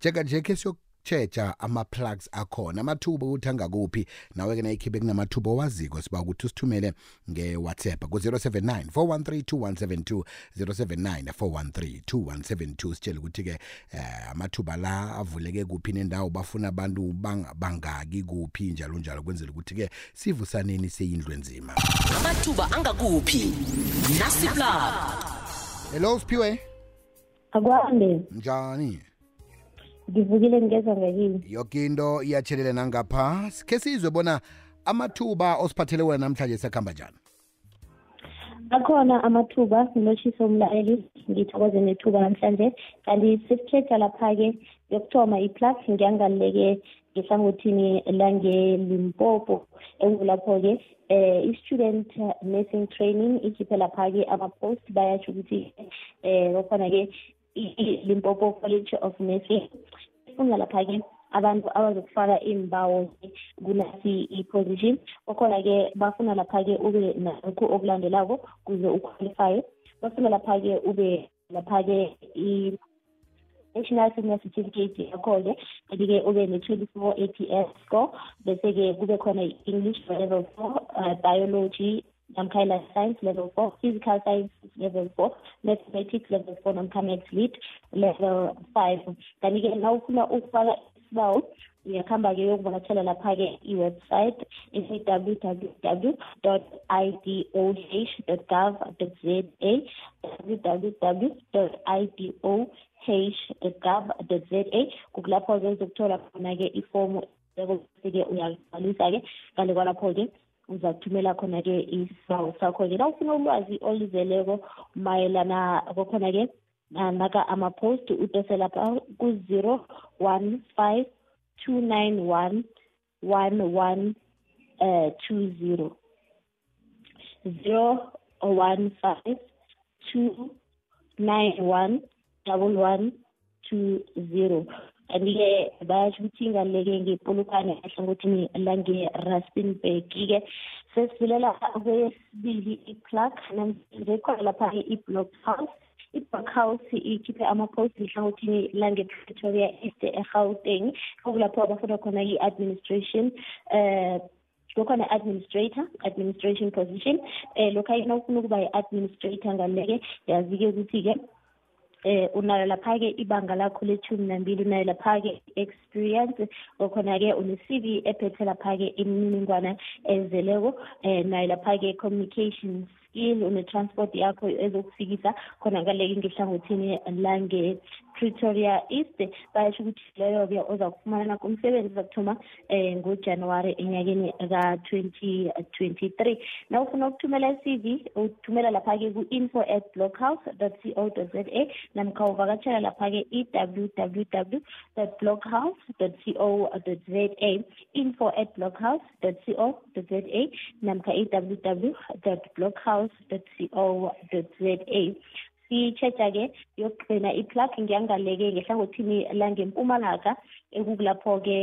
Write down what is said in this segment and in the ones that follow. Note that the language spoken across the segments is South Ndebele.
njekanje khe siyokutjheja ama-plugs akhona amathuba ukuthi angakuphi nawe-ke nayikhibe kunamathuba owaziko siba ukuthi usithumele nge-whatsapp ku-079 413 079 413 sitshele ukuthi-ke eh, amathuba la avuleke kuphi nendawo bafuna abantu bangaki kuphi njalo njalo kwenzela ukuthi-ke sivusaneni seyindlu enzima amathuba angakuphi nasiplug hello siphiwe akwande njani ngivukile ngeza ngakini yoke into iyatshelele nangapha sikhe sizwe bona amathuba osiphathele wena namhlanje sekhamba njani akhona amathuba ngilotshisa umlaleli ngithokoze nethuba namhlanje kanti sesithetha lapha-ke yokuthoma i-plug ngiyangaluleke ngehlangothini langelimpopo engulapho-ke eh i-student nursing training ikhiphe lapha-ke ama-post bayasho ukuthi eh bakhona-ke i-limpopo college of nursing ifunda lapha-ke abantu abazokufaka iimbawo kunasi i-position okhona-ke bafuna lapha-ke ube nalokhu okulandelako kuze uqualifye bafuna lapha-ke ube lapha-ke national senior certificate yakho-ke maybe-ke ube ne-twenty four a p s score bese-ke kube khona i-english level four uh, biology namkha i-life science level four physical science level four mathematics level four namkha maths lead level five kanti-ke na ufuna ukufaka isibawo uyakuhamba-ke yokuvakatshela lapha-ke i-website isi-www idoh gov za www idoh gov za kukulapho ke uzokuthola khona-ke ifomu ke uyagcwalisa-ke ngale kwalapho-ke uzakuthumela khona-ke isibawo sakho-ke na ufuna ulwazi oluzeleko mayelana kokhona-ke naka ama-post udosela pha ku-zero one five two nine one one one um two zero zero one five two nine one double one two zero kanti-ke bayasho ukuthi ingaleke ngepolokwane ehlangothini lange-rustenburg-ke sesivulela kweyesibili i-plug namhlanje khona lapha i-block house ibhakhouse ikhiphe amaphosti nhlangothini langepretoria east egauteng okulapho abafuna khona i-administration um kukhona administrator administration position um lokhu ayena ufuna ukuba yi-administrator ngaleke yazi-ke ukuthi-ke eh unayo lapha ke ibanga lakho lethumi nambili unayo lapha ke experience okhona ke une CV ephethe lapha ke imininingwana ezeleko eh nayo lapha ke communications in une-transport yakho ezokufikisa khona ngaleki ngehlangothini lange-pretoria east bayasho ukuthi leyo-ke oza kufumana nakho umsebenzi uza kuthoma um eh, ngojanuwari enyakeni ka-twenty twenty-three na ufuna ukuthumela i-cv uthumela lapha-ke ku-info at blockhouse dot c o dot z a namkha uvakatshela lapha-ke i-www dot blockhouse dot c o dot z a info at blockhouse www.bloghouse.co.za namkha i-www.bloghouse.co.za sitshetsha-ke yokugcina i-plug ngiyangaleke ngehlangothini langempumalanga ekukulapho-ke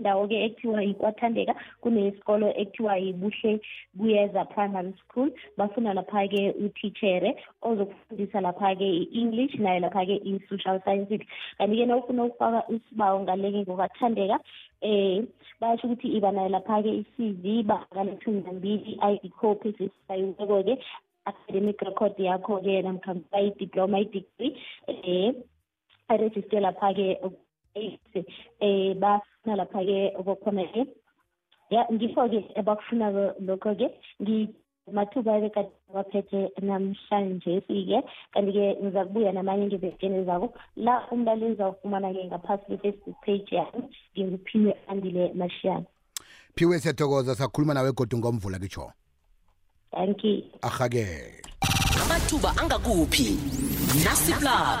indawo-ke ekuthiwa yikwathandeka kunesikolo ekuthiwa yibuhle kuyeza primary school bafuna lapha-ke utitshere ozokufundisa lapha-ke i-english nayo lapha-ke i-social sciences kanti-ke nawufuna ukufaka isibawo ngaleke ngokathandeka eh basho ukuthi iba nayo lapha-ke i-cv bakanethumi nambili i-id copy sesisayiweko-ke academic record yakho-ke namkha bayi-diploma i-degree eh arejiste lapha-ke eh bafuna lapha-ke okokhona-ke ya ngikho-ke abakufuna lokho-ke mathuba ebekade waphethe namhlanje-ke kanti-ke ngiza kubuya namanye ngevetsheni zako la umlaleli uzawufumana-ke ngaphasi kwe-facebook page yami nginguphiwe andile mashiyana phiwe siyathokoza sakhuluma nawe godu ngomvula kitsho thank you ahake amathuba angakuphi nasiplab